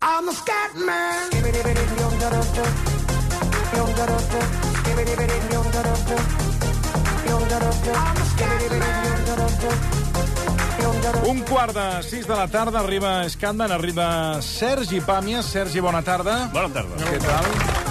I'm a scat man. Un quart de sis de la tarda arriba Scandman, arriba Sergi Pàmies. Sergi, bona tarda. Bona tarda. Què tal?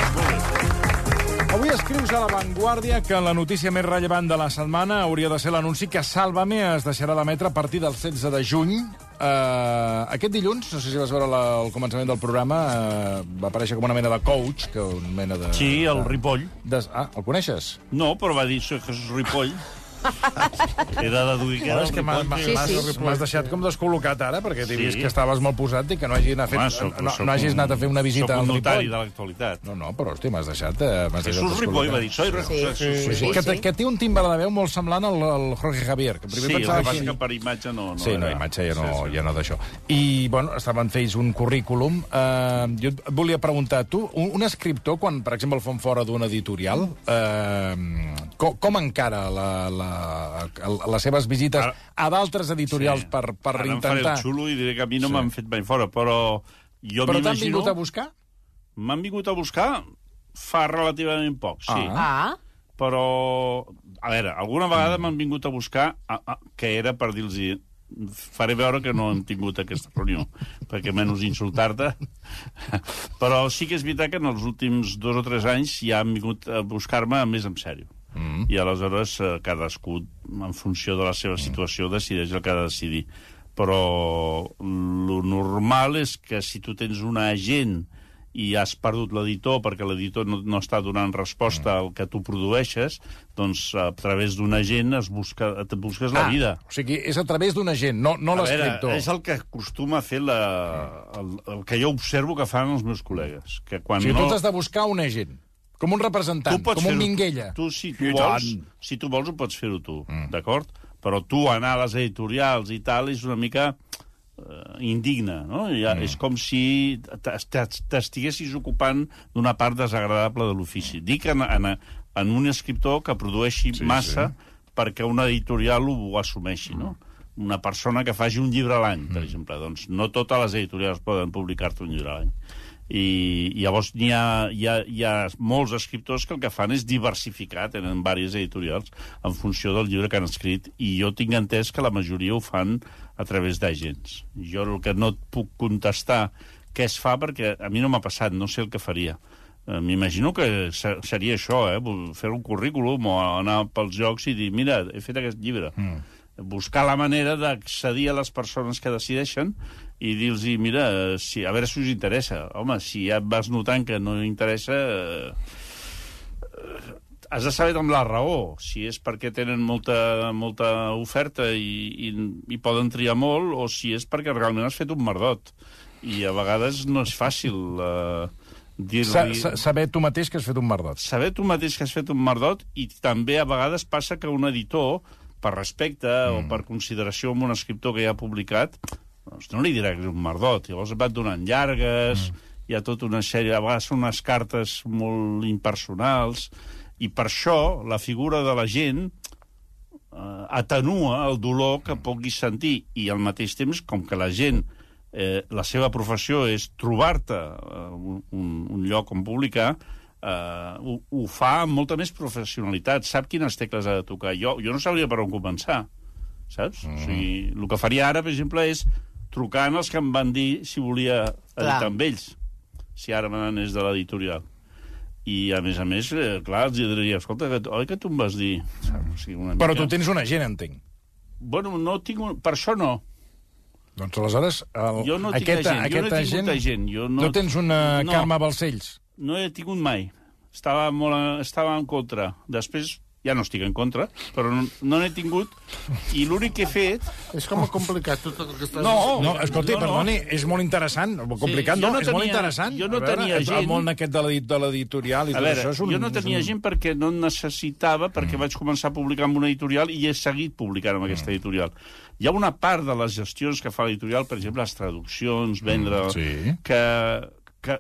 Avui escrius a La Vanguardia que la notícia més rellevant de la setmana hauria de ser l'anunci que Sálvame es deixarà d'emetre a partir del 16 de juny. Uh, aquest dilluns, no sé si vas veure la, el començament del programa, uh, va aparèixer com una mena de coach, que una mena de... Sí, el Ripoll. De, ah, el coneixes? No, però va dir que és Ripoll. He de deduir que Bueno, és que m'has Ripoll. sí, Sí, deixat com descol·locat ara, perquè t'he Sí. vist que estaves molt posat i que no hagis anat, fet, Home, soc- no, soc no hagis un- anat a fer una visita soc al un notari Ripoll. de l'actualitat. No, no, però, hosti, m'has deixat... Eh, m'has deixat Jesús Ripoll va dir, soy. Sí, Sí, sí, que, sí. té- que té un timbre de veu molt semblant al, al Jorge Javier, que primer Sí, el pensava que passa que... que per imatge no... no Sí, no, imatge ja no, Sí, sí. ja no d'això. I, bueno, estaven feis un currículum. Uh, jo et volia preguntar, tu, un, un escriptor, quan, per exemple, el fan fora d'un editorial, uh, com, com encara la, la, les seves visites Ara- a d'altres editorials Sí. per, per Ara em faré intentar... el xulo i diré que a mi no Sí. m'han fet mai fora, però jo Però t'han m'imagino... vingut a buscar? M'han vingut a buscar fa relativament poc, sí. Ah. Ah, Però, a veure, alguna vegada m'han vingut a buscar, a, a, que era per dir-los faré veure que no hem tingut aquesta reunió, perquè menys insultar-te. Però sí que és veritat que en els últims dos o tres anys ja han vingut a buscar-me més en sèrio. Mm. I aleshores eh, cadascú, en funció de la seva situació, decideix el que ha de decidir. Però lo normal és que si tu tens un agent i has perdut l'editor perquè l'editor no, no està donant resposta al que tu produeixes, doncs a través d'un agent es busca, et busques la vida. O sigui, és a través d'un agent, no, no l'escriptor. és el que acostuma a fer la, el, el que jo observo que fan els meus col·legues. Que quan O sigui, no... tu t'has de buscar un agent, com un representant, com un minguella. Tu, si tu vols, si tu vols, ho pots fer-ho tu, mm. d'acord? Però tu anar a les editorials i tal és una mica eh, indigne, no? Ja, mm. És com si t'es- t'es- t'estiguessis ocupant d'una part desagradable de l'ofici. Dic en, en, en un escriptor que produeixi Sí, massa sí. perquè una editorial ho, ho assumeixi, no? Una persona que faci un llibre a l'any, per exemple. Doncs no totes les editorials poden publicar-te un llibre a l'any. I llavors hi ha, hi, ha, hi ha molts escriptors que el que fan és diversificar, tenen diverses editorials en funció del llibre que han escrit, i jo tinc entès que la majoria ho fan a través d'agents. Jo el que no et puc contestar què es fa, perquè a mi no m'ha passat, no sé el que faria. Eh, M'imagino que se- seria això, eh? fer un currículum o anar pels jocs i dir, mira, he fet aquest llibre. Mm. Buscar la manera d'accedir a les persones que decideixen i dir-los, mira, si, a veure si us interessa. Home, si ja vas notant que no interessa... Eh, has de saber amb la raó, si és perquè tenen molta, molta oferta i, i, i poden triar molt, o si és perquè realment has fet un merdot. I a vegades no és fàcil eh, Sa dir-li... sa saber tu mateix que has fet un merdot. Saber tu mateix que has fet un merdot i també a vegades passa que un editor, per respecte mm. o per consideració amb un escriptor que ja ha publicat, doncs no li dirà que és un merdot. Llavors et va donant llargues, mm. hi ha tota una sèrie... A vegades són unes cartes molt impersonals, i per això la figura de la gent eh, atenua el dolor que puguis sentir i al mateix temps, com que la gent eh, la seva professió és trobar-te eh, un, un- un lloc on publicar, eh, ho, ho fa amb molta més professionalitat, sap quines tecles ha de tocar. Jo, jo no sabria per on començar, saps? Mm. O sigui, el que faria ara, per exemple, és trucar als que em van dir si volia editar Clar. amb ells, si ara me n'anés de l'editorial. I, a més a més, eh, clar, els diria, escolta, que, oi que tu em vas dir... O sigui, una Però mica... tu tens un agent, entenc. Bueno, no tinc un... per això no. Doncs aleshores, el, Jo no tinc aquest, agent, jo aquest no he tingut agent, agent, jo no- no tens una No. Carme Balcells. No he tingut mai. Estava, molt, estava en contra. Després ja no estic en contra, però no no n'he tingut. I l'únic que he fet... És com a complicat tot el que estàs... No, No, escolti, no, no. perdoni, és molt interessant. Complicat, jo no, no és molt interessant. jo no veure, tenia El gent. món aquest de l'edi- de l'editorial i A tot veure, això és un... jo no tenia un... gent perquè no necessitava, perquè vaig començar a publicar amb una editorial i he seguit publicant amb aquesta editorial. Hi ha una part de les gestions que fa l'editorial, per exemple, les traduccions, vendre... sí. Que, que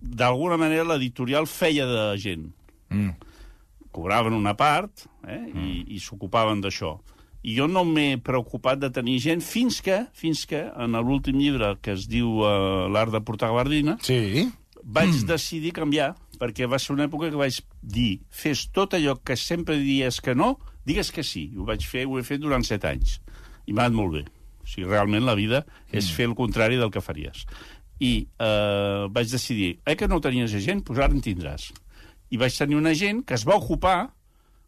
d'alguna manera l'editorial feia de gent. Mm. Cobraven una part eh, i, i s'ocupaven d'això. I jo no m'he preocupat de tenir gent fins que, fins que en l'últim llibre, que es diu uh, L'art de portar gabardina, Sí. vaig decidir canviar, perquè va ser una època que vaig dir fes tot allò que sempre dies que no, digues que sí. I ho vaig fer, ho he fet durant set anys. I m'ha anat molt bé. O sigui, realment la vida és fer el contrari del que faries. I eh, vaig decidir, eh, que no tenies gent? Doncs ara en tindràs. I vaig tenir una gent que es va ocupar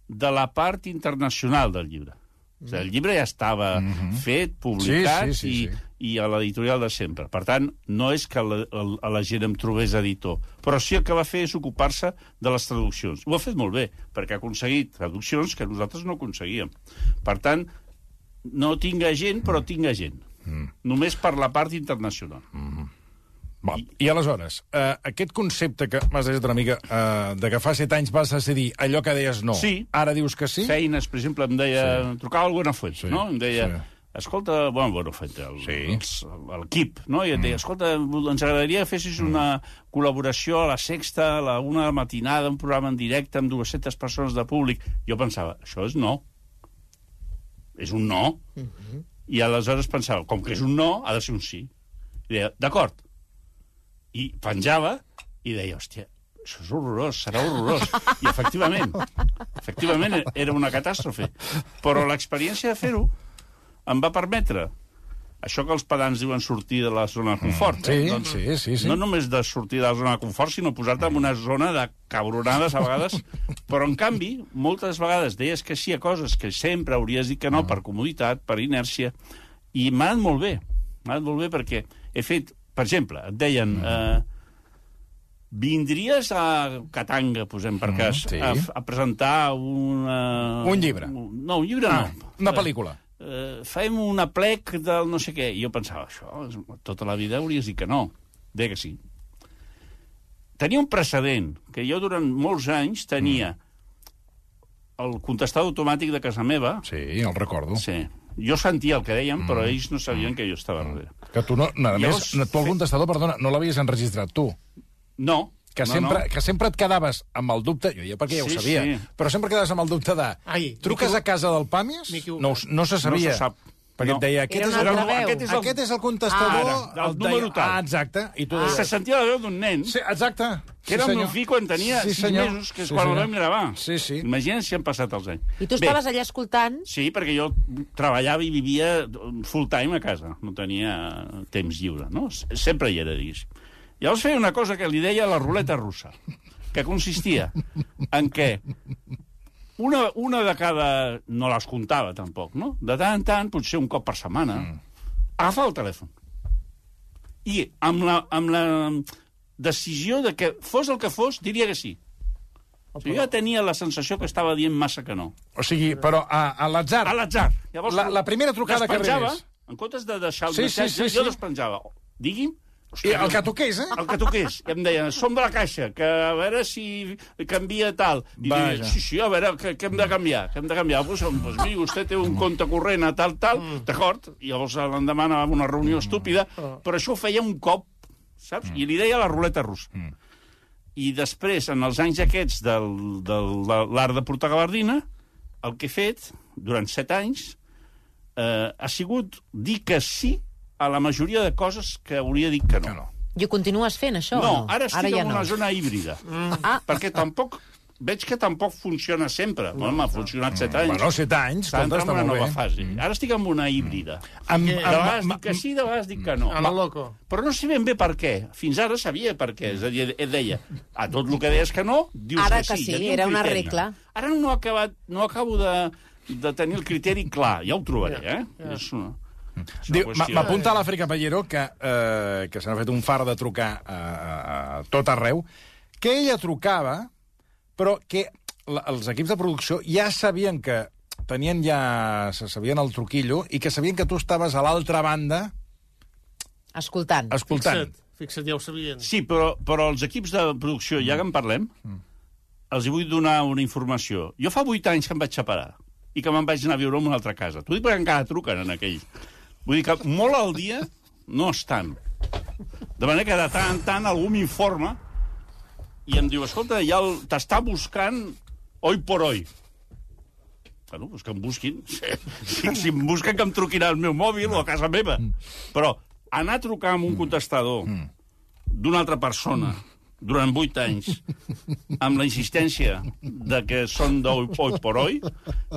de la part internacional del llibre. O sigui, el llibre ja estava fet, publicat Sí, sí, sí, i, sí. i a l'editorial de sempre. Per tant, no és que la, el, a la gent em trobés editor, però sí el que va fer és ocupar-se de les traduccions. Ho ha fet molt bé, perquè ha aconseguit traduccions que nosaltres no aconseguíem. Per tant, no tinc gent, però tinc gent. Mm. Només per la part internacional. Va, I aleshores, eh, aquest concepte que m'has dit una mica, eh, de que fa set anys vas decidir allò que deies no, Sí. ara dius que sí? Feines, per exemple, em deia... Sí. Trucava al Buenafuent, Sí, no? Em deia... sí. Escolta, bueno, Sí. els- l'equip, no? I et deia, escolta, ens agradaria que fessis una col·laboració a la Sexta, a la una de la matinada, un programa en directe amb 200 persones de públic. Jo pensava, això és no. És un no. I aleshores pensava, com que és un no, ha de ser un sí. I deia, d'acord. I penjava i deia, hòstia, això és horrorós, serà horrorós. I efectivament, efectivament era una catàstrofe. Però l'experiència de fer-ho em va permetre això que els pedants diuen sortir de la zona de confort. Sí, eh? Doncs sí, sí, sí. No només de sortir de la zona de confort, sinó posar-te en una zona de cabronades a vegades. Però, en canvi, moltes vegades deies que sí a coses que sempre hauries dit que no per comoditat, per inèrcia, i m'ha anat molt bé. M'ha anat molt bé perquè he fet, per exemple, et deien... Eh, Vindries a Katanga, posem per cas, sí. a, a presentar una... Un llibre. No, un llibre Ah, no. una pel·lícula. Eh, fem una plec del no sé què. I jo pensava, això, tota la vida hauries dit que no. Deia que sí. Tenia un precedent, que jo durant molts anys tenia el contestador automàtic de casa meva. Sí, el recordo. Sí. Jo sentia el que deien, però ells no sabien que jo estava darrere. Que tu, no, no, a més, Llavors, no, tu el fe- contestador, perdona, no l'havies enregistrat tu. No. Que, no, sempre, no. que sempre et quedaves amb el dubte, jo ja perquè ja ho Sí, sabia, sí. però sempre quedaves amb el dubte de... Ai, truques a casa del Pàmies? No, no se sabia. No se sap. Perquè No. et deia, aquest, és el, aquest és el, aquest és el contestador... Ara, del el deia- número tal. Ah, exacte. I tu Ah. deies... Se sentia la veu d'un nen. Sí, exacte. que era el meu fill quan tenia Sí, sis senyor. mesos, que és Sí, quan el senyor. vam gravar. Sí, sí. Imagina't si han passat els anys. I tu estaves allà escoltant... Sí, perquè jo treballava i vivia full time a casa. No tenia temps lliure, no? Sempre hi era, diguéssim. Llavors feia una cosa que li deia la ruleta russa, que consistia en què una, una de cada... No les comptava, tampoc, no? De tant en tant, potser un cop per setmana, agafava el telèfon. I amb la, amb la decisió de que fos el que fos, diria que sí. O sigui, jo ja tenia la sensació que estava dient massa que no. O sigui, però a, a l'atzar. A l'atzar. Llavors, La- la primera trucada que rebés. En comptes de deixar el Sí, sí, missatge, sí, jo sí. despenjava. Digui'm. I el que toqués, eh? El que toqués. I em deien, som de la caixa, que a veure si canvia tal. I Vaja. deia, sí, sí, a veure, què, què hem de canviar? Què hem de canviar? Pues, pues miri, vostè té un compte corrent a tal, tal, Mm. d'acord? I llavors l'endemà anava a una reunió estúpida, però això ho feia un cop, saps? I li deia la ruleta russa. Mm. I després, en els anys aquests del, del, de l'art de portar gabardina, el que he fet, durant set anys, eh, ha sigut dir que sí a la majoria de coses que hauria dit que no. Que no. I ho continues fent, això? No, ara estic ara ja en no. una zona híbrida. Ah, Perquè tampoc... Veig que tampoc funciona sempre. Home, ha funcionat set anys. Bueno, set anys, està en una nova bé. fase. Ara estic en una híbrida. Amb, De amb, vegades amb, dic que sí, de vegades dic que no. A lo loco. Però no sé ben bé per què. Fins ara sabia per què. És a dir, et deia, a tot el que deies que no, dius Ara que que sí. sí, Hi havia un era una criteri. regla. Ara no, acabat, no acabo de, de tenir el criteri clar. Ja ho trobaré, eh? És una, és una. M'apunta a l'Àfrica Pallero, que, eh, que se n'ha fet un far de trucar a, a, a tot arreu, que ella trucava, però que la, els equips de producció ja sabien que tenien ja... se sabien el truquillo i que sabien que tu estaves a l'altra banda escoltant. escoltant. Fixa't, fixa't, ja ho sabien. Sí, però, però els equips de producció, ja que en parlem, els hi vull donar una informació. Jo fa vuit anys que em vaig separar i que me'n vaig anar a viure en una altra casa. T'ho dic perquè encara truquen en aquell. Vull dir que molt al dia no estan. De manera que de tant en tant algú m'informa i em diu, escolta, ja el- t'està buscant hoy por hoy. Bueno, doncs que em busquin. Si, si em busquen, que em truquin al meu mòbil o a casa meva. Però anar a trucar amb un contestador d'una altra persona durant vuit anys, amb la insistència de que són d'oi oi por oi,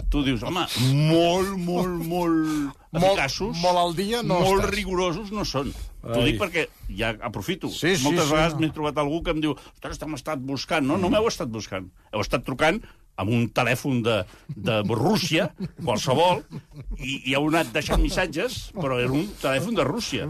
tu dius, home, molt, molt, molt eficaços, molt al dia no molt estàs. rigorosos no són. T'ho dic perquè ja aprofito. Sí, sí, Moltes sí, vegades no. m'he trobat algú que em diu ostres, t'hem estat buscant. No, no m'heu estat buscant. Heu estat trucant amb un telèfon de, de Rússia, qualsevol, i, i heu anat deixant missatges, però era un telèfon de Rússia.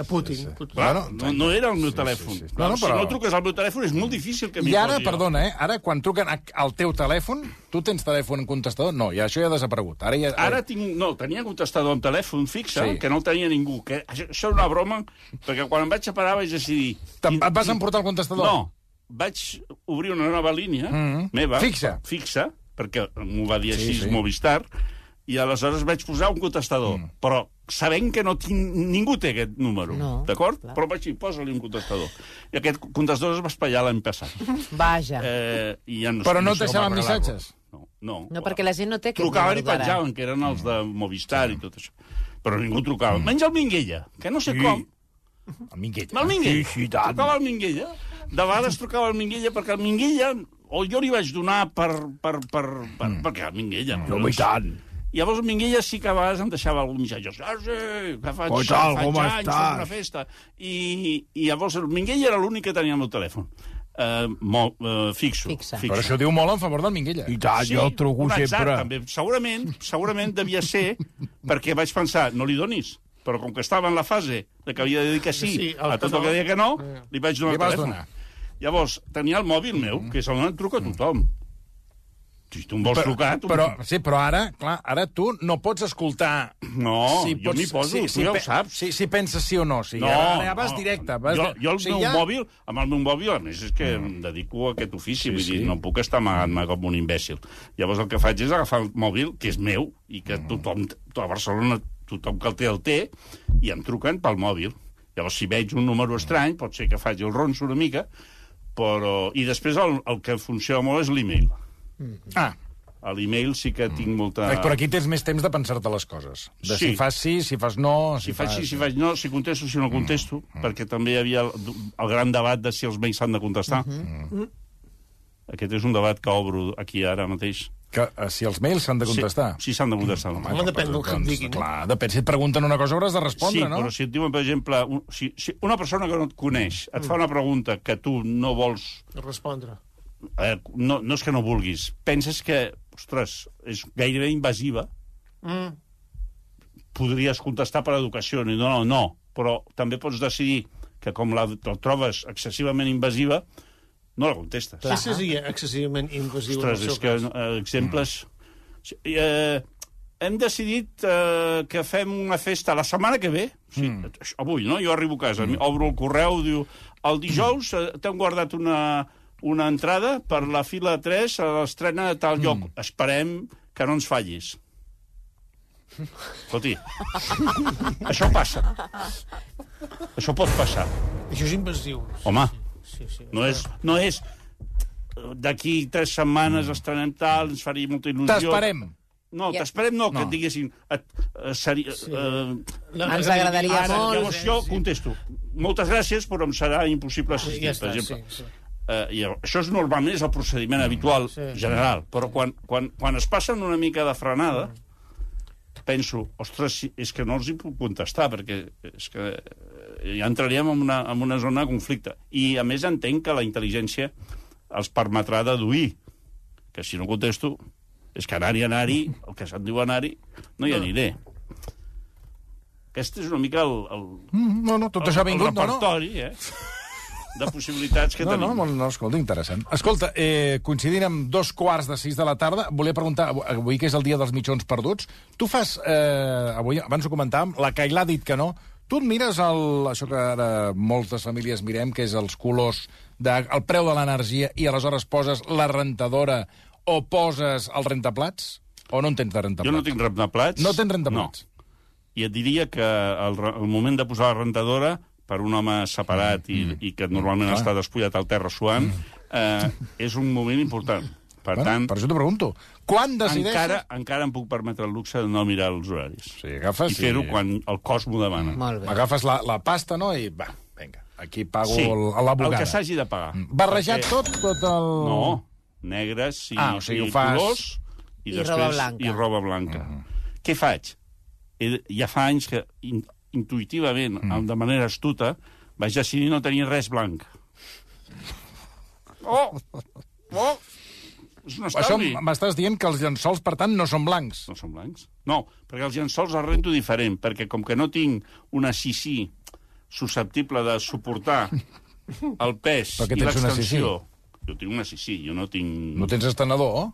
A Putin. Putin. Clar, Bueno, no, no era el meu telèfon. sí, sí. Clar, No, no, Si però- no truques al meu telèfon és molt difícil que m'hi I ara, jo. perdona, eh? Ara, quan truquen al teu telèfon, tu tens telèfon contestador? No, i això ja ha desaparegut. Ara ja... Ara tinc... No, tenia contestador amb telèfon fixe, Sí. sí. que no el tenia ningú. Que això, això era una broma, perquè quan em vaig separar vaig decidir... Te'n- et vas emportar el contestador? No, vaig obrir una nova línia Mhm. meva... Fixa. Fixa, perquè m'ho va dir Sí, així sí. sí. Movistar, i aleshores vaig posar un contestador. Mm. Però sabent que no tinc... ningú té aquest número, No, d'acord? Però vaig dir, posa-li un contestador. I aquest contestador es va espatllar l'any passat. Vaja. Eh, i ja no, Però no com deixaven missatges? No, no. No, perquè la gent no té aquest Trucaven i penjaven, que eren els de Movistar i tot això. Però ningú trucava. Menys el Minguella, que no sé com. El Minguella. El Minguella. Sí, sí, tant. Trucava el Minguella. De vegades trucava el Minguella perquè el Minguella o jo li vaig donar per... per, per, per Mm. perquè el Minguella... Home, i tant. I llavors el Minguella sí que a vegades em deixava algun missatge. Ah, sí, que faig, Què tal, faig anys, estàs? faig una festa. I, I llavors el Minguella era l'únic que tenia el meu telèfon. Uh, mo, uh, fixo. Fixe. Però això diu molt en favor del Minguella. I tant, jo el truco atzar, sempre. També. Segurament, segurament devia ser perquè vaig pensar, no li donis, però com que estava en la fase de que havia de dir que sí, Sí, a tot que el que no. deia que no, li vaig donar Li el telèfon. donar. Llavors, tenia el mòbil meu, que és on et truca tothom. Si tu em vols trucar... Tu... Però, sí, però ara, clar, ara tu no pots escoltar... No, jo m'hi poso, tu ja ho saps. Si, si penses sí o no. Sí, No, ara, ara vas no. directe. Vas jo, jo el sigui, meu ja- mòbil, amb el meu mòbil, a més, és que em dedico a aquest ofici, Sí, vull sí. dir, no puc estar amagant-me com un imbècil. Llavors el que faig és agafar el mòbil, que és meu, i que tothom, a Barcelona, tothom que el té el té, i em truquen pel mòbil. Llavors, si veig un número estrany, pot ser que faci el ronso una mica, però... I després el, el que funciona molt és l'e-mail. Ah, A l'e-mail sí que tinc molta... però aquí tens més temps de pensar-te les coses. De Sí. si fas sí, si fas no... Si sí, fas... si faig no, si contesto, si no contesto, perquè també hi havia el, el gran debat de si els mails s'han de contestar. Aquest és un debat que obro aquí ara mateix. Que, eh, si els mails s'han de contestar. Sí, sí s'han de contestar. Home, Home, depèn del que et doncs, diguin. Clar, depèn. Si et pregunten una cosa hauràs de respondre, sí, no? però si et diuen, per exemple, un, si, si una persona que no et coneix et fa una pregunta que tu no vols... Respondre. Eh, no, no és que no vulguis, penses que, ostres, és gairebé invasiva, Mm. podries contestar per educació. No, no, no. Però també pots decidir que com la, la trobes excessivament invasiva, no la contestes. Què seria excessivament invasiu en Ostres, el és seu que cas? eh, exemples... Sí, Eh, hem decidit eh, que fem una festa la setmana que ve, sí, Mm. avui, no? Jo arribo a casa, obro el correu, diu, el dijous eh, t'hem guardat una, una entrada per la fila 3 a l'estrena de tal Mm. lloc. Esperem que no ens fallis. Escolti, això passa. Això pot passar. Això és invasiu. Home, Sí, sí. no és, no és eh, d'aquí tres setmanes estrenem tal, ens faria molta il·lusió. T'esperem. No, Ja. t'esperem no, que No. et diguessin... Et, eh, seria, Sí. eh, Ens agradaria ara, molt. llavors jo contesto. Moltes gràcies, però em serà impossible Sí, assistir, ja per està, exemple. sí, sí. Eh, i això és normalment és el procediment habitual Sí. general, però quan, quan, quan es passen una mica de frenada, penso, ostres, és que no els hi puc contestar, perquè és que eh, ja entraríem en una, en una zona de conflicte. I, a més, entenc que la intel·ligència els permetrà deduir que si no contesto és que anar-hi, anar-hi, el que se'n diu anar-hi, no hi aniré. Aquest és una mica el, el, Mm, no, no, tot el, això ha vingut, no, no? repertori eh, de possibilitats que No, tenim. no, molt- no, escolta, interessant. Escolta, eh, coincidint amb dos quarts de sis de la tarda, volia preguntar, avui- avui que és el dia dels mitjons perduts, tu fas, eh, avui, abans ho comentàvem, la Cailà ha dit que no, tu et mires el, això que ara moltes famílies mirem, que és els colors, de, el preu de l'energia, i aleshores poses la rentadora o poses el rentaplats? O no en tens de rentaplats? Jo no tinc rentaplats. No tens rentaplats? No. I et diria que el, el moment de posar la rentadora per un home separat i, i que normalment Mm. Està despullat al terra suant, eh, és un moment important. Per Bueno, tant, Per això t'ho pregunto. Quan decideixes... encara, encara em puc permetre el luxe de no mirar els horaris. Sí, agafes I fer-ho quan el cos m'ho demana. Molt bé. Agafes la, la pasta, no? I va, vinga, aquí pago Sí, el, a la el que s'hagi de pagar. Barrejat Perquè- tot, tot el... No, negres i, Ah, o sigui, i fas- colors i, I després, roba blanca. I roba blanca. Mm-hmm. Què faig? He- Ja fa anys que in, intuïtivament, Mm. de manera astuta, vaig decidir no tenir res blanc. Oh! Oh! És un Això estalvi. m'estàs dient que els llençols, per tant, no són blancs. No són blancs? No, perquè els llençols els rento diferent, perquè com que no tinc una sisí susceptible de suportar el pes i tens una l'extensió... Jo tinc una sisí, jo no tinc... No tens estenedor, oh?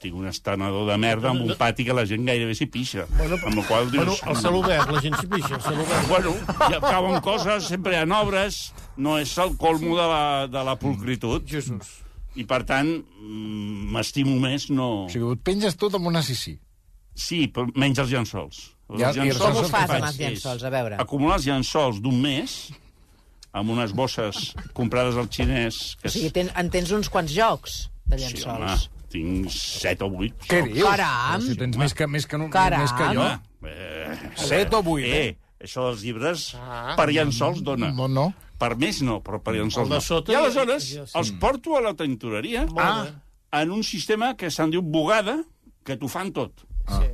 tinc un estenedor de merda amb un pati que la gent gairebé s'hi pixa. Bueno, amb el qual Bueno, dius... el cel obert, la gent s'hi pixa, el cel obert. Bueno, ja cauen coses, sempre hi ha obres, no és el colmo de la, de la pulcritud. Jesús. I, per tant, mm, m'estimo més no... O sigui, et penges tot amb una sisí. Sí, però menys els llençols. Els Ja, i els Com ho llençols fas amb els llençols? A veure. Acumular els llençols d'un mes amb unes bosses comprades al xinès... Que O sigui, ten, en tens uns quants jocs de Sí, home, llençols. tinc set o vuit. Què dius? Caram! Si tens més que, més que, Caram! més que jo. Eh, Set o vuit, eh? eh? Això dels llibres Ah. per llençols dona. No, no. Per més no, però per llençols El de no. sota I ja- aleshores ja sí. els porto a la tintoreria Molt bé. en un sistema que se'n diu bugada, que t'ho fan tot. Sí.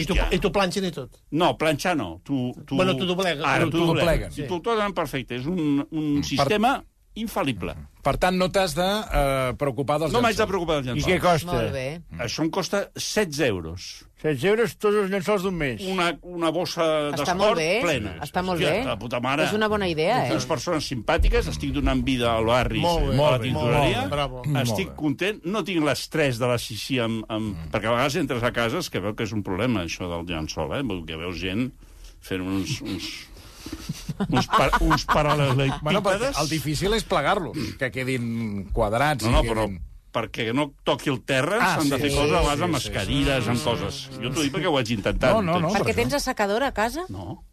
I tu, Hòstia. I tu planxen i tot. No, planxar no. Tu, tu... Bueno, t'ho dobleguen. Ara, T'ho t'ho dobleguen. I t'ho donen perfecte. És un, un sistema infal·lible. Per tant, no t'has de eh, preocupar dels No m'haig de llençols. preocupar dels I llençols. què costa? Molt bé. Això em costa 16 euros. 16 euros tots els llençols d'un mes. Una, una bossa molt d'esport bé. plena. Està molt Hòstia, bé. De puta mare. És una bona idea, eh? Unes persones simpàtiques, estic donant vida al barri, Molt bé, a la molt bé, tintoreria. molt bé, bravo. Estic Molt bé. content. No tinc l'estrès de la xixi amb, amb... Mm. Perquè a vegades entres a cases que veu que és un problema, això del llençol, eh? Que veus gent fent uns... uns uns, par, uns paral·lelepípedes. Bueno, el difícil és plegar-los, que quedin quadrats. No, no, i però quedin... perquè no toqui el terra Ah, s'han de sí, fer sí, coses a sí, vegades amb sí, les cadires, amb coses. Jo t'ho dic perquè ho vaig intentar. No, no, no. Perquè per tens assecadora a casa? No.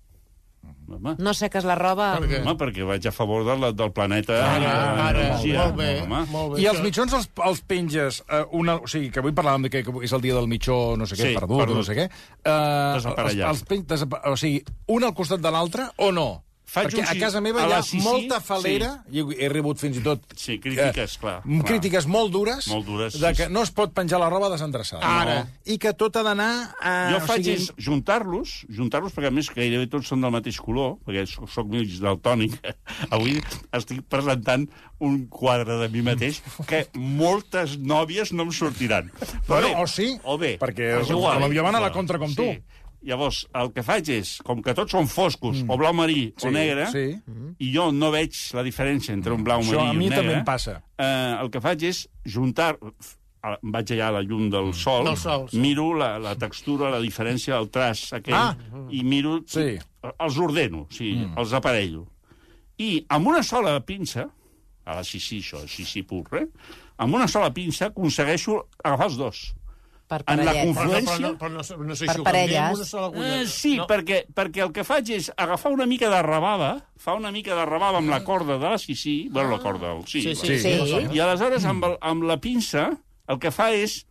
Home, No seques la roba... Per què? home, perquè vaig a favor de la, del planeta. Ara, i de ara, l'energia. molt bé, Home. molt bé. I els mitjons els, els penges, eh, una, o sigui, que avui parlàvem de que, és el dia del mitjó, no sé què, Sí, perdut, perdut. no sé què. Eh, Desaparellat. Els, els pen, desapa o sigui, un al costat de l'altre o no? Faig Perquè un a sí- casa meva a hi ha Sissi, molta falera, i he rebut fins i tot... Sí, crítiques, clar, clar. Crítiques molt dures, Molt dures, de sí, que sí. no es pot penjar la roba desendreçada. Ara. I que tot ha d'anar... A, Jo faig o sigui, és juntar-los, juntar-los perquè a més gairebé tots són del mateix color, perquè soc, soc mig daltònic. Avui estic presentant un quadre de mi mateix que moltes nòvies no em sortiran. Però Bueno, bé, o sí, o bé, perquè és igual. novia van a la contra com tu. Llavors, el que faig és, com que tots són foscos, mm. o blau marí Sí, o negre, sí. i jo no veig la diferència entre un blau Això marí a i mi un negre... també em passa. Eh, el que faig és juntar... a- vaig allà a la llum del sol, Del sol, sí. miro la, la textura, la diferència del traç aquell, Ah. i miro... Sí. Els ordeno, sí, mm. els aparello. I amb una sola pinça, a la xixi, això, xixi pur, eh? amb una sola pinça aconsegueixo agafar els dos. Per En la parellets. Però, no, però, no, però no, no sé Per si ho parelles. Eh, sí, no. perquè, perquè el que faig és agafar una mica de rebava, fa una mica de rebava amb la corda de la xixi, bueno, la corda, el sí, Sí, sí, Sí. sí. I aleshores, amb, el, amb la pinça, el que fa és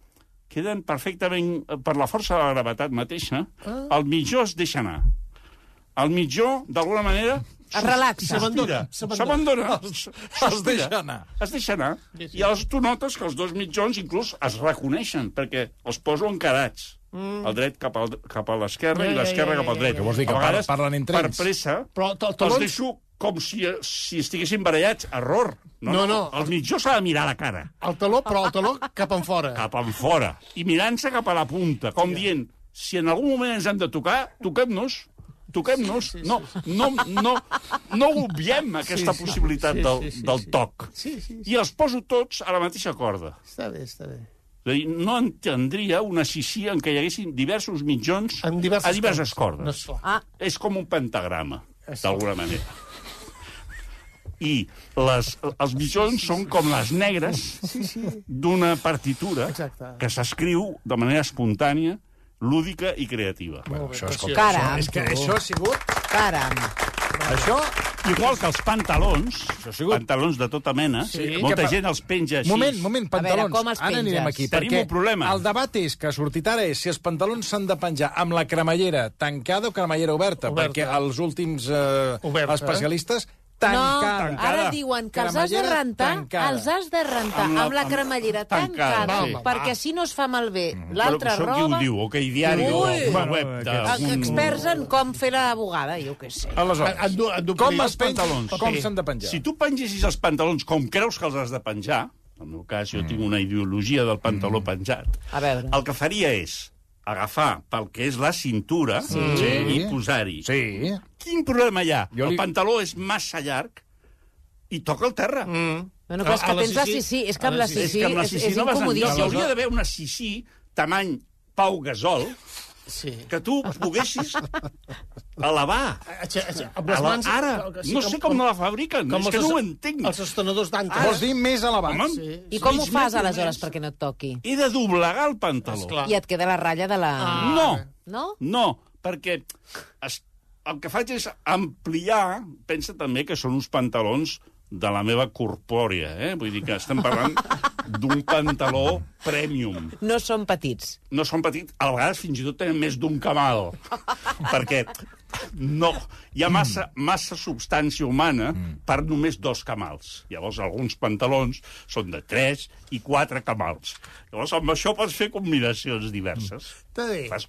queden perfectament, eh, per la força de la gravetat mateixa, el mitjó es deixa anar. El mitjó, d'alguna manera... Es relaxa. S'abandona. S'abandona. Es s'estira. deixa anar. Es deixa anar. I llavors tu notes que els dos mitjons inclús es reconeixen, perquè els poso encarats. El dret cap, al, cap a l'esquerra Ja, i ja, l'esquerra ja, cap al ja, dret. ja. Què vols dir, que A vegades, parlen entre per ells? pressa, Però els deixo com si, si estiguessin barallats. Error. No, No, no, no. El mitjó s'ha de mirar a la cara El taló, però el taló cap en fora. cap en fora i mirant-se cap a la punta, com dient, si en algun moment ens hem de tocar, toquem-nos, toquem-nos. No, no, no, no obviem aquesta sí, possibilitat sí, del, sí, sí, del sí. toc. Sí, sí, sí. I els poso tots a la mateixa corda. Està bé, està bé. És a dir, no entendria una sisí en què hi haguessin diversos mitjons En diverses a diverses cordes. cordes. No, esclar. Ah, És com un pentagrama, És d'alguna manera. I les, els mitjons són com les negres d'una partitura Exacte. que s'escriu de manera espontània, lúdica i creativa. Bé, Això, escolta, Caram. això, és que això ha sigut... caram. Això Igual que els pantalons, pantalons de tota mena, Sí. molta Que gent els penja així. Moment, moment, A veure, pantalons. com els Ara anirem penges? aquí. Tenim perquè un problema. El debat és que ha sortit ara és si els pantalons s'han de penjar amb la cremallera tancada o cremallera oberta, Oberta. perquè els últims eh, Oberta. especialistes No, tancada. ara diuen que els has de rentar, tancada. els has de rentar Amb amb la- la, amb- cremallera tancada, tancada, sí. perquè així no es fa malbé Però l'altra això qui ho roba. diu? OK Diari o Ui. una Bueno, web aquest- d'algun... Experts en com fer la bugada, jo què sé. Aleshores, En en com els pantalons. Com s'han de penjar? Si tu pengessis els pantalons com creus que els has de penjar, en el meu cas jo tinc una ideologia del pantaló penjat, A veure. el que faria és agafar pel que és la cintura Sí. i posar-hi. Sí. Quin problema hi ha? Jo El li- pantaló és massa llarg i toca el terra. Mm. Bueno, però és que a la tens la sissi, és que amb la Sissi- és sissi que amb la és, és no vas enlloc. Hi incomodíssim. hauria d'haver una sissi tamany Pau Gasol Sí. que tu poguessis elevar. Amb les mans... ara, sí, no sé com no la fabriquen, és que els- no ho entenc. Els estenedors d'antes. Vols dir més elevat? Home, Sí. I com ho fas, aleshores, més. perquè no et toqui? He de doblegar el pantaló. Esclar. I et queda la ratlla de la... Ah. No, No? no, perquè es, el que faig és ampliar, pensa també que són uns pantalons de la meva corpòrea, eh? Vull dir que estem parlant d'un pantaló premium. No són petits. No són petits, a vegades fins i tot tenen més d'un camal, perquè no, hi ha massa, massa substància humana per només dos camals. Llavors, alguns pantalons són de tres i quatre camals. Llavors, amb això pots fer combinacions diverses. Està bé. Fas...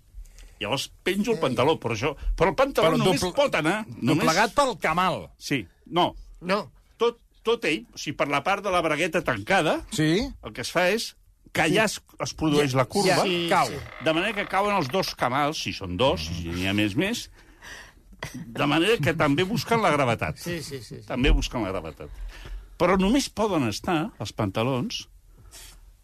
Llavors penjo el pantaló, però això... Però el pantaló Però només doble- pot anar... Només... Doblegat pel camal. Sí, no. No. Tot, tot ell, o sigui, per la part de la bragueta tancada, Sí? el que es fa és que allà es, es produeix la curva, Ja, cau. de manera que cauen els dos camals, si són dos, si n'hi ha més, més, de manera que també busquen la gravetat. Sí, sí, sí. sí. També busquen la gravetat. Però només poden estar, els pantalons,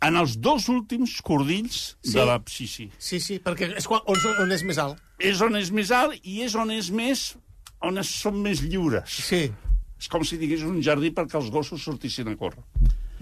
en els dos últims cordills Sí. de l'abscissi. Sí, sí, perquè és quan, on, on és més alt. És on és més alt i és on és més... on es, són més lliures. Sí. És com si digués un jardí perquè els gossos sortissin a córrer.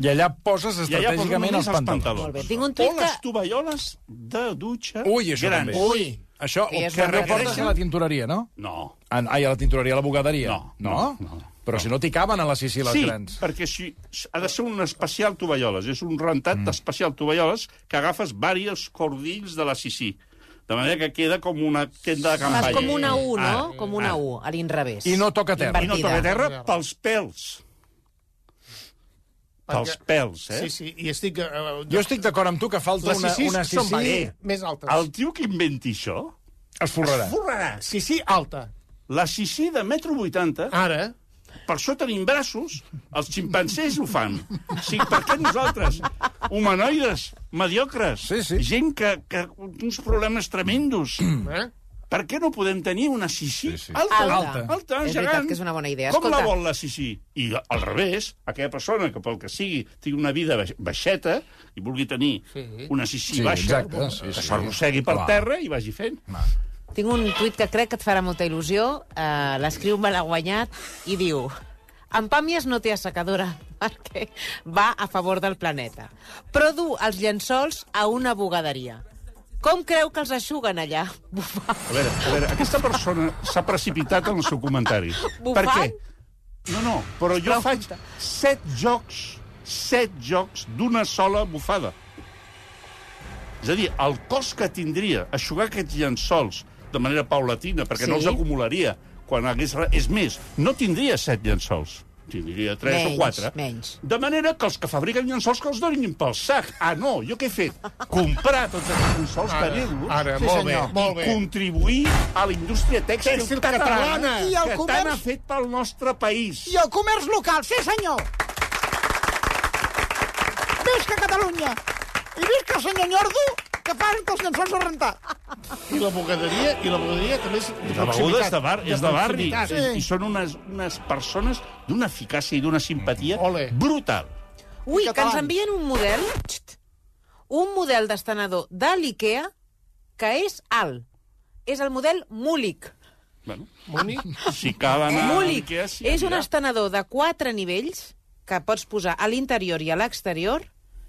I allà poses I allà posen estratègicament només els pantalons. Molt bé, tinc un O tuit que... les tovalloles de dutxa Ui, això grans. també. Ui. Això, I o és que una a la tintoreria, no? No. En, ai, a la tintoreria, a la bugaderia. No, No? no, no. Però si no t'hi caben a les sissi les sí, grans. perquè si, ha de ser un especial tovalloles. És un rentat mm. d'especial tovalloles que agafes diversos cordills de la sissi. De manera que queda com una tenda de campanya. Fas com una U, no? Ara, Com una ara. U, a l'inrevés. I no toca terra. I no Invertida. toca terra pels pèls. Pels pèls, eh? Sí, sí, i estic... Uh, Jo estic d'acord amb tu que falta una, una són sissi... més, més altes. El tio que inventi això, Es forrarà. Forrarà. Sí, sí, alta. la sissi de metro vuitanta, Ara, per això tenim braços, els ximpancers ho fan. O sigui, per què nosaltres, humanoides, mediocres, Sí, sí. gent que, que uns problemes tremendos, eh? Per què no podem tenir una sissi Sí, sí. alta, Alta. alta, És gegant? veritat que és una bona idea. Com la vol la sissi? I al revés, aquella persona que pel que sigui tingui una vida baix- baixeta i vulgui tenir Sí. una sissi Sí, baixa, exacte, sí, que sí. s'arrossegui per Clar. terra i vagi fent. Tinc un tuit que crec que et farà molta il·lusió. Uh, L'escriu un malaguanyat i diu... En Pàmies no té assecadora perquè va a favor del planeta. Però du els llençols a una bugaderia. Com creu que els aixuguen allà? Bufant. A veure, a veure, aquesta persona s'ha precipitat en el seu comentari. Bufant? Per què? No, no, però jo faig set jocs, set jocs d'una sola bufada. És a dir, el cost que tindria aixugar aquests llençols de manera paulatina, perquè no Sí. els acumularia quan hagués... És més, no tindria set llençols, tindria tres Menys, o quatre. menys. De manera que els que fabriquen llençols que els donin pel sac. Ah, no, jo què he fet? Comprar tots aquests llençols, tenir-los, ara, Sí, molt bé, molt bé. contribuir a la indústria tèxtil, Tèxtil catalana, catalana. I el que comerç- tant ha fet pel nostre país. I el comerç local, sí senyor! Visca Catalunya! I visca el senyor Nyordo, que fa que els llençols a rentar. i la bugaderia, i la bugaderia també és de La beguda és de, bar, és de barri, proximitat. i, i són unes, unes persones d'una eficàcia i d'una simpatia Ole. brutal. Ui, que ens envien un model... Xt, un model d'estenedor de l'IKEA que és alt. És el model Múlic. Bueno, Múnich, si cal anar... Múlic. a Ikea, sí, és un estenedor de quatre nivells que pots posar a l'interior i a l'exterior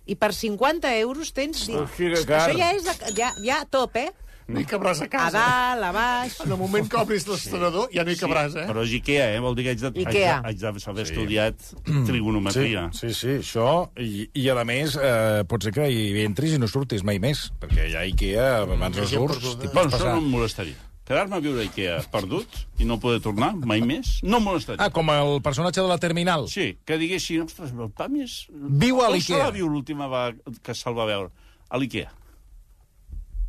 i per 50 euros tens... Que car. Això ja és de, ja, ja top, eh? No hi cabràs a A casa. dalt, a baix... En el moment que obris l'estrenador ja no hi cabràs, eh? Però és Ikea, eh? Vol dir que haig de- Ikea. haig de- haig d'haver estudiat trigonometria. Sí, sí, sí, això. I, i a més, eh, pot ser que hi entris i no surtis mai més, perquè ja Ikea, abans no surts, Bueno, això no em molestaria. Quedar-me a viure a Ikea perdut i no poder tornar mai més, no em molestaria. Ah, com el personatge de la Terminal. Sí, que diguessin, ostres, el Pami és... Viu a On l'Ikea. se la viu l'última vegada que se'l va veure? A l'Ikea.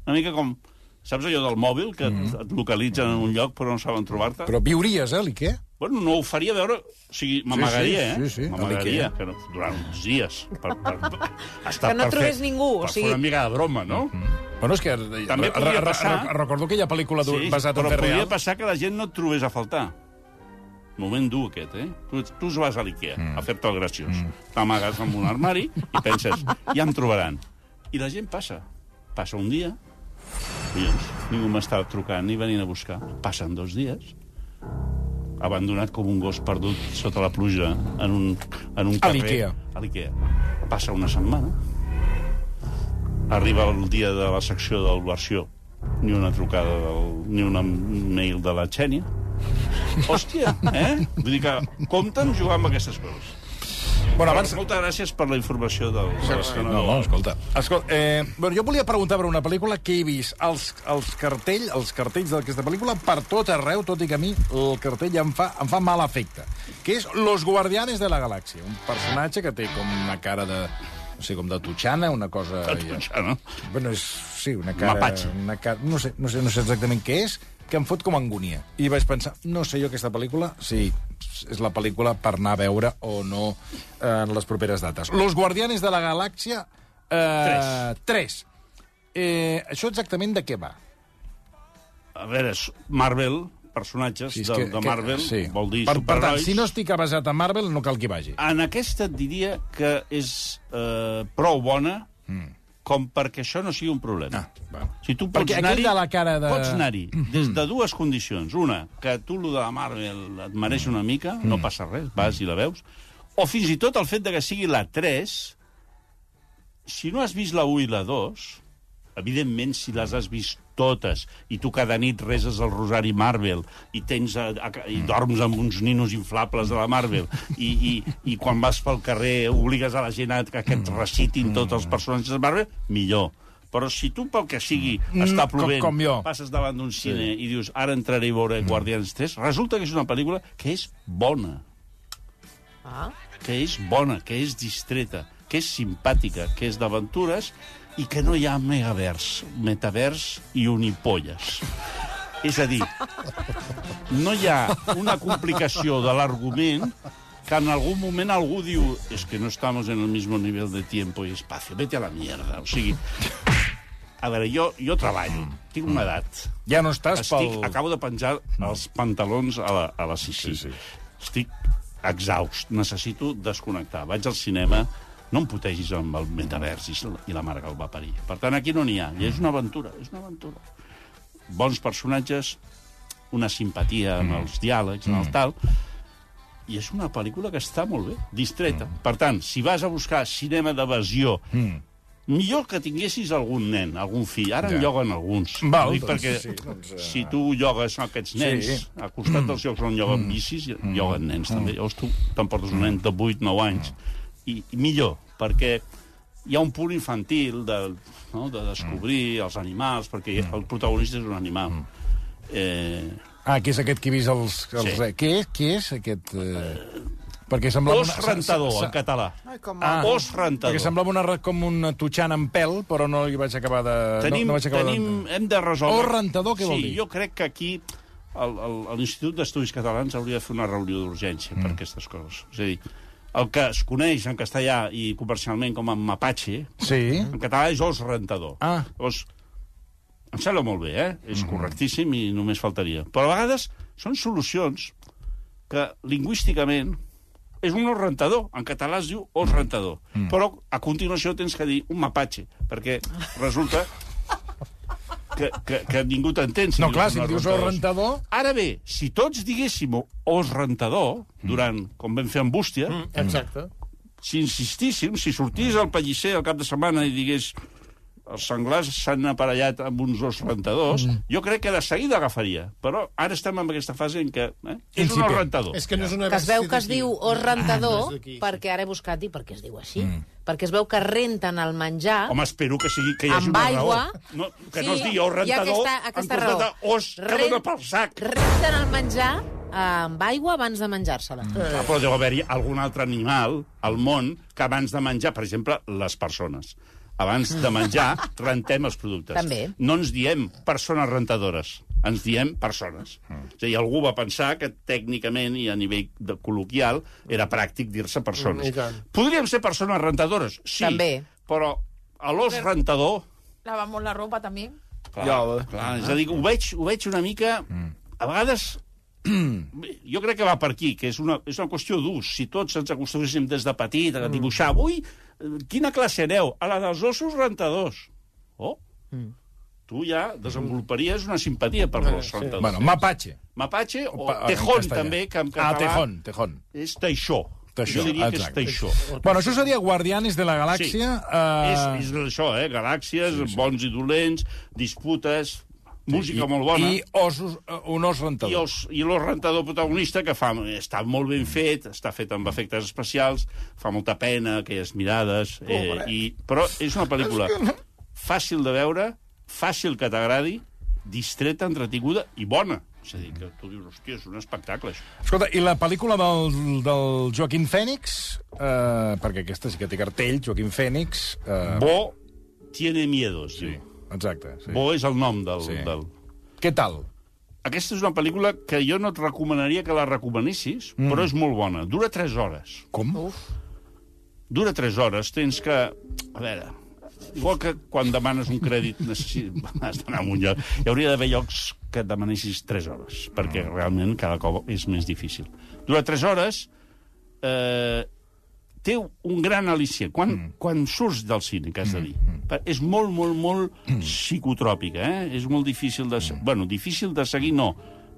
Una mica com... Saps allò del mòbil, que mm. et localitzen en un lloc però no saben trobar-te? Però viuries, eh, l'Ikea? Bueno, no ho faria veure... O sigui, m'amagaria, sí, eh? sí, sí, a M'amagaria, l'Ikea. que no, durant uns dies. Per, per, per, estar Que no per trobés fer, ningú, o Per sigui- fer una mica de broma, no? Mm -hmm. Bueno, és que... També podria passar- Recordo ha pel·lícula sí, basat en però fer podria real. passar que la gent no et trobés a faltar. Moment dur, aquest, eh? Tu, tu vas a l'Ikea mm. a fer-te el graciós. Mm. T'amagues en un armari i penses, ja em trobaran. I la gent passa. Passa un dia, collons, ningú m'està trucant ni venint a buscar. Passen dos dies, abandonat com un gos perdut sota la pluja en un, en un A carrer. l'Ikea. A l'Ikea. Passa una setmana, arriba el dia de la secció del versió, ni una trucada, del, ni una mail de la Xènia. Hòstia, eh? Vull dir que compten jugar amb aquestes coses. Bueno, Abans... Moltes gràcies per la informació del No, no, escolta. escolta eh, bueno, jo volia preguntar per una pel·lícula que he vist els, els, cartell, els cartells d'aquesta pel·lícula per tot arreu, tot i que a mi el cartell em fa, em fa mal efecte, que és Los Guardianes de la Galàxia, un personatge que té com una cara de no sé, com de tutxana, una cosa... Tutxana, no? Bueno, és, sí, una cara... Mapatge. Una cara, no, sé, no, sé, no sé exactament què és, que em fot com angúnia. I vaig pensar, no sé jo aquesta pel·lícula, si és la pel·lícula per anar a veure o no eh, en les properes dates. Los Guardianes de la Galàxia... Eh, 3. Eh, això exactament de què va? A veure, Marvel, personatges és de, de Marvel, sí. vol dir per, per tant, si no estic basat en Marvel, no cal que vagi. En aquesta et diria que és eh, prou bona mm. com perquè això no sigui un problema. Ah, va. Si tu pots anar-hi... de la cara de- Pots anar-hi des de dues condicions. Una, que tu, lo de la Marvel, et mereix una mica, no passa res, vas i la veus. O fins i tot el fet de que sigui la 3, si no has vist la 1 i la 2, evidentment, si les has vist totes i tu cada nit reses el rosari Marvel i tens a, a, i dorms amb uns ninos inflables de la Marvel i, i, i quan vas pel carrer obligues a la gent a que, que et recitin tots els personatges de Marvel, millor. Però si tu, pel que sigui, Mm, està com- plovent, com jo. passes davant d'un cine i dius ara entraré a veure Guardians 3, resulta que és una pel·lícula que és bona, Ah, que és bona, que és distreta, que és simpàtica, que és d'aventures i que no hi ha megavers, metavers i unipolles. És a dir, no hi ha una complicació de l'argument que en algun moment algú diu es que no estamos en el mismo nivel de tiempo y espacio, vete a la mierda. O sigui, a veure, jo, jo treballo, tinc una edat, Ja no estàs estic, pel... acabo de penjar els pantalons a la, a la Sissi. Sí, sí. Estic exhaust, necessito desconnectar. Vaig al cinema, no em putegis amb el metavers i la- i la mare que el va parir. Per tant, aquí no n'hi ha. I és una aventura, és una aventura. Bons personatges, una simpatia amb els diàlegs, en el tal, i és una pel·lícula que està molt bé, distreta. Per tant, si vas a buscar cinema d'evasió, Mm. millor que tinguessis algun nen, algun fill. Ara Ja. en lloguen alguns. Val, dic doncs, perquè sí, doncs, eh, si tu llogues aquests nens, Sí. a costat dels llocs on lloguen bicis, lloguen nens també. Llavors tu t'emportes un nen de 8-9 anys. I, I millor, perquè hi ha un punt infantil de, no, de descobrir els animals, perquè el protagonista és un animal. Eh, Ah, que és aquest que he vist els... els Sí. sí. Què, és, què és aquest... Eh... Perquè semblava... os rentador, en català. Ai, com Ah, Os rentador. Perquè semblava una, com una tutxana en pèl, però no hi vaig acabar de... Tenim, no, no vaig acabar tenim, de... hem de resoldre... Os rentador, què vol sí, dir? jo crec que aquí el- el- l'Institut d'Estudis Catalans hauria de fer una reunió d'urgència mm. per aquestes coses. És a dir, el que es coneix en castellà i comercialment com a mapache, Sí? en català és os rentador. Ah. Llavors, em sembla molt bé, eh? És Mhm. correctíssim i només faltaria. Però a vegades són solucions que lingüísticament és un os rentador. En català es diu os rentador. Mm. Però a continuació tens que dir un mapatge, perquè resulta que, que, que ningú t'entén. No, dius clar, si dius os rentador. rentador... Ara bé, si tots diguéssim os rentador, durant, com vam fer amb Bústia, Exacte. si insistíssim, si sortís el pellisser al cap de setmana i digués els senglars s'han aparellat amb uns os rentadors, mm. jo crec que de seguida agafaria. Però ara estem en aquesta fase en què eh, és un os rentador. És que no és una Que es veu que es diu os rentador, Ah, no perquè ara he buscat i perquè es diu així. Perquè es veu que renten el menjar Home, espero que, sigui, que hi hagi amb una aigua... raó. No, que Sí, no es digui os rentador aquesta, aquesta en raó. d'os que Ren- dona pel sac. Renten el menjar eh, amb aigua abans de menjar-se-la. Ah, però deu haver-hi algun altre animal al món que abans de menjar, per exemple, les persones. Abans de menjar, rentem els productes. També. No ens diem persones rentadores, ens diem persones. És a dir, algú va pensar que tècnicament i a nivell de col·loquial era pràctic dir-se persones. Mm. Podríem ser persones rentadores, sí. També. Però a l'os rentador... Lavamos la ropa també. Clar, Ja, clar, és a dir, ho veig, ho veig una mica... A vegades jo crec que va per aquí, que és una, és una qüestió d'ús. Si tots ens acostuméssim des de petit a dibuixar, ui, eh, quina classe aneu? A la dels ossos rentadors. Oh, tu ja desenvoluparies una simpatia per l'os rentador. Bueno, Mapache. Mapache o Pa- tejón, castellà. també, que en Ah, català tejón, tejón. és teixó. Teixó, jo diria exacte. que és teixó. Bueno, això seria Guardianes de la Galàxia. eh, És, és això, eh? Galàxies, sí, sí. bons i dolents, disputes, música molt bona. I ossos, eh, un os rentador. I, els, i l'os rentador protagonista, que fa, està molt ben fet, està fet amb efectes especials, fa molta pena, aquelles mirades... Eh, i, però és una pel·lícula fàcil de veure, fàcil que t'agradi, distreta, entretinguda i bona. És a dir, que tu dius, hòstia, és un espectacle, això. Escolta, i la pel·lícula del, del Joaquim Fènix, eh, perquè aquesta sí que té cartell, Joaquim Fènix... Eh, Bo tiene miedos, sí, diu. Exacte. Sí. Bo és el nom del... Sí. del... Què tal? Aquesta és una pel·lícula que jo no et recomanaria que la recomanessis, mm. però és molt bona. Dura 3 hores. Com? Dura 3 hores, tens que... A veure, igual que quan demanes un crèdit necessi- has d'anar a un lloc. Hi hauria d'haver llocs que et demanessis 3 hores, perquè realment cada cop és més difícil. Dura 3 hores, eh, té un gran al·licient. Quan, mm. quan surts del cine, que has de dir, mm. és molt, molt, molt psicotròpica, eh? És molt difícil de... se- Bueno, difícil de seguir, no.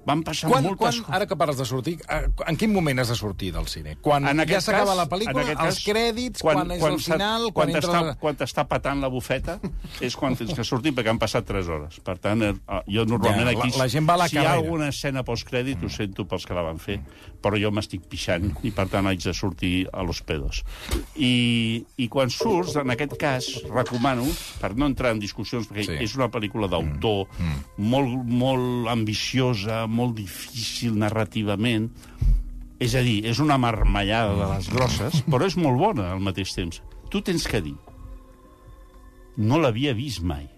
Van passar Quan, moltes quan, ara que parles de sortir, eh, en quin moment has de sortir del cine? Quan En ja s'acaba la en pel·lícula, els cas, crèdits, quan, és el s'ha- final, quan quan, entra... t'està quan t'està patant la bufeta és quan tens que sortir, perquè han passat 3 hores. Per tant, eh, jo normalment Ja, la- aquí... la gent va a la si hi ha carrera. alguna escena postcrèdit, ho sento pels que la van fer, però jo m'estic pixant i, per tant, haig de sortir a los pedos. I, I quan surts, en aquest cas, recomano, per no entrar en discussions, perquè Sí. és una pel·lícula d'autor, molt, molt ambiciosa, molt difícil narrativament, és a dir, és una marmellada de les grosses, però és molt bona al mateix temps. Tu tens que dir, no l'havia vist mai.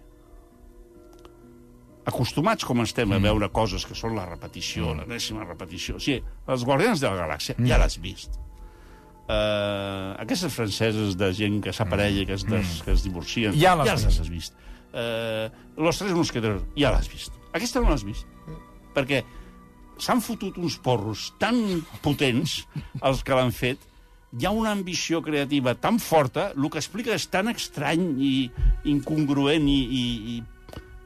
Acostumats com estem a veure coses que són la repetició, l'enèsima repetició. O sigui, els Guardians de la Galàxia ja l'has vist. Uh, aquestes franceses de gent que s'aparella, que, es des, que es divorcien, Ja les ja les has vist. Uh, Los Tres Mosqueteros, ja l'has vist. Aquesta no l'has vist. Perquè s'han fotut uns porros tan potents, els que l'han fet, hi ha una ambició creativa tan forta, el que explica és tan estrany i incongruent i, i, i,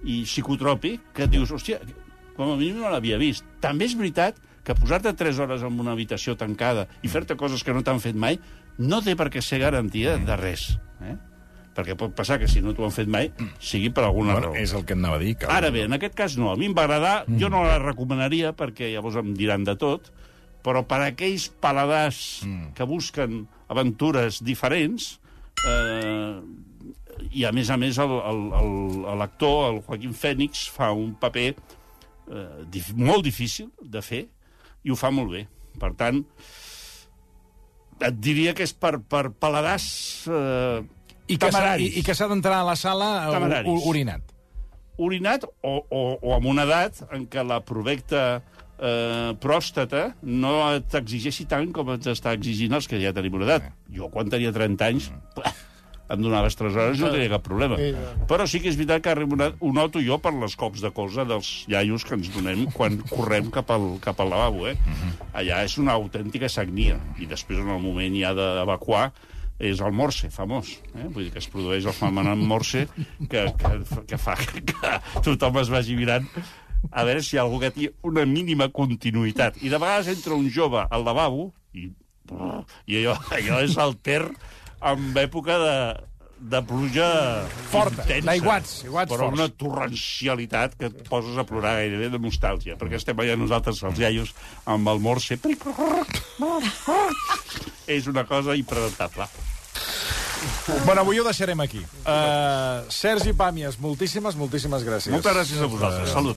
i psicotròpic, que dius, hòstia, com a mínim no l'havia vist. També és veritat que posar-te 3 hores en una habitació tancada i fer-te coses que no t'han fet mai no té per què ser garantia de res. Eh? Perquè pot passar que si no t'ho han fet mai sigui per alguna Bueno, raó. és el que anava a dir. Que... Ara bé, en aquest cas no. A mi em va agradar, jo no la recomanaria perquè llavors em diran de tot, però per a aquells paladars que busquen aventures diferents, eh, i a més a més el- el- el- l'actor, el Joaquim Fènix, fa un paper eh, dif molt difícil de fer i ho fa molt bé. Per tant, et diria que és per, per paladars eh, I que, temeraris. i, I que s'ha d'entrar a la sala uh, Temeraris. urinat. orinat o, o, o amb una edat en què la provecta eh, pròstata no t'exigeixi tant com ens està exigint els que ja tenim una edat. Jo, quan tenia 30 anys, pua, em donaves 3 hores no tenia cap problema. Però sí que és veritat que arriba una, ho noto jo per les cops de cosa dels iaios que ens donem quan correm cap al, cap al lavabo. Eh? Allà és una autèntica sagnia. I després, en el moment ja d'evacuar, és el morse, famós. Eh? Vull dir que es produeix el fenomen morse que, que, que fa que, tothom es vagi mirant a veure si hi ha algú que tingui una mínima continuïtat. I de vegades entra un jove al lavabo i, i allò, allò és el ter en època de, de pluja Forta, intensa, d'aiguats, aiguats però forts. una torrencialitat que et poses a plorar gairebé de nostàlgia, perquè estem allà nosaltres, els iaios, amb el morse. És una cosa impredictable. Bueno, avui ho deixarem aquí. Uh, Sergi Pàmies, moltíssimes, moltíssimes gràcies. Moltes gràcies a vosaltres. Salut.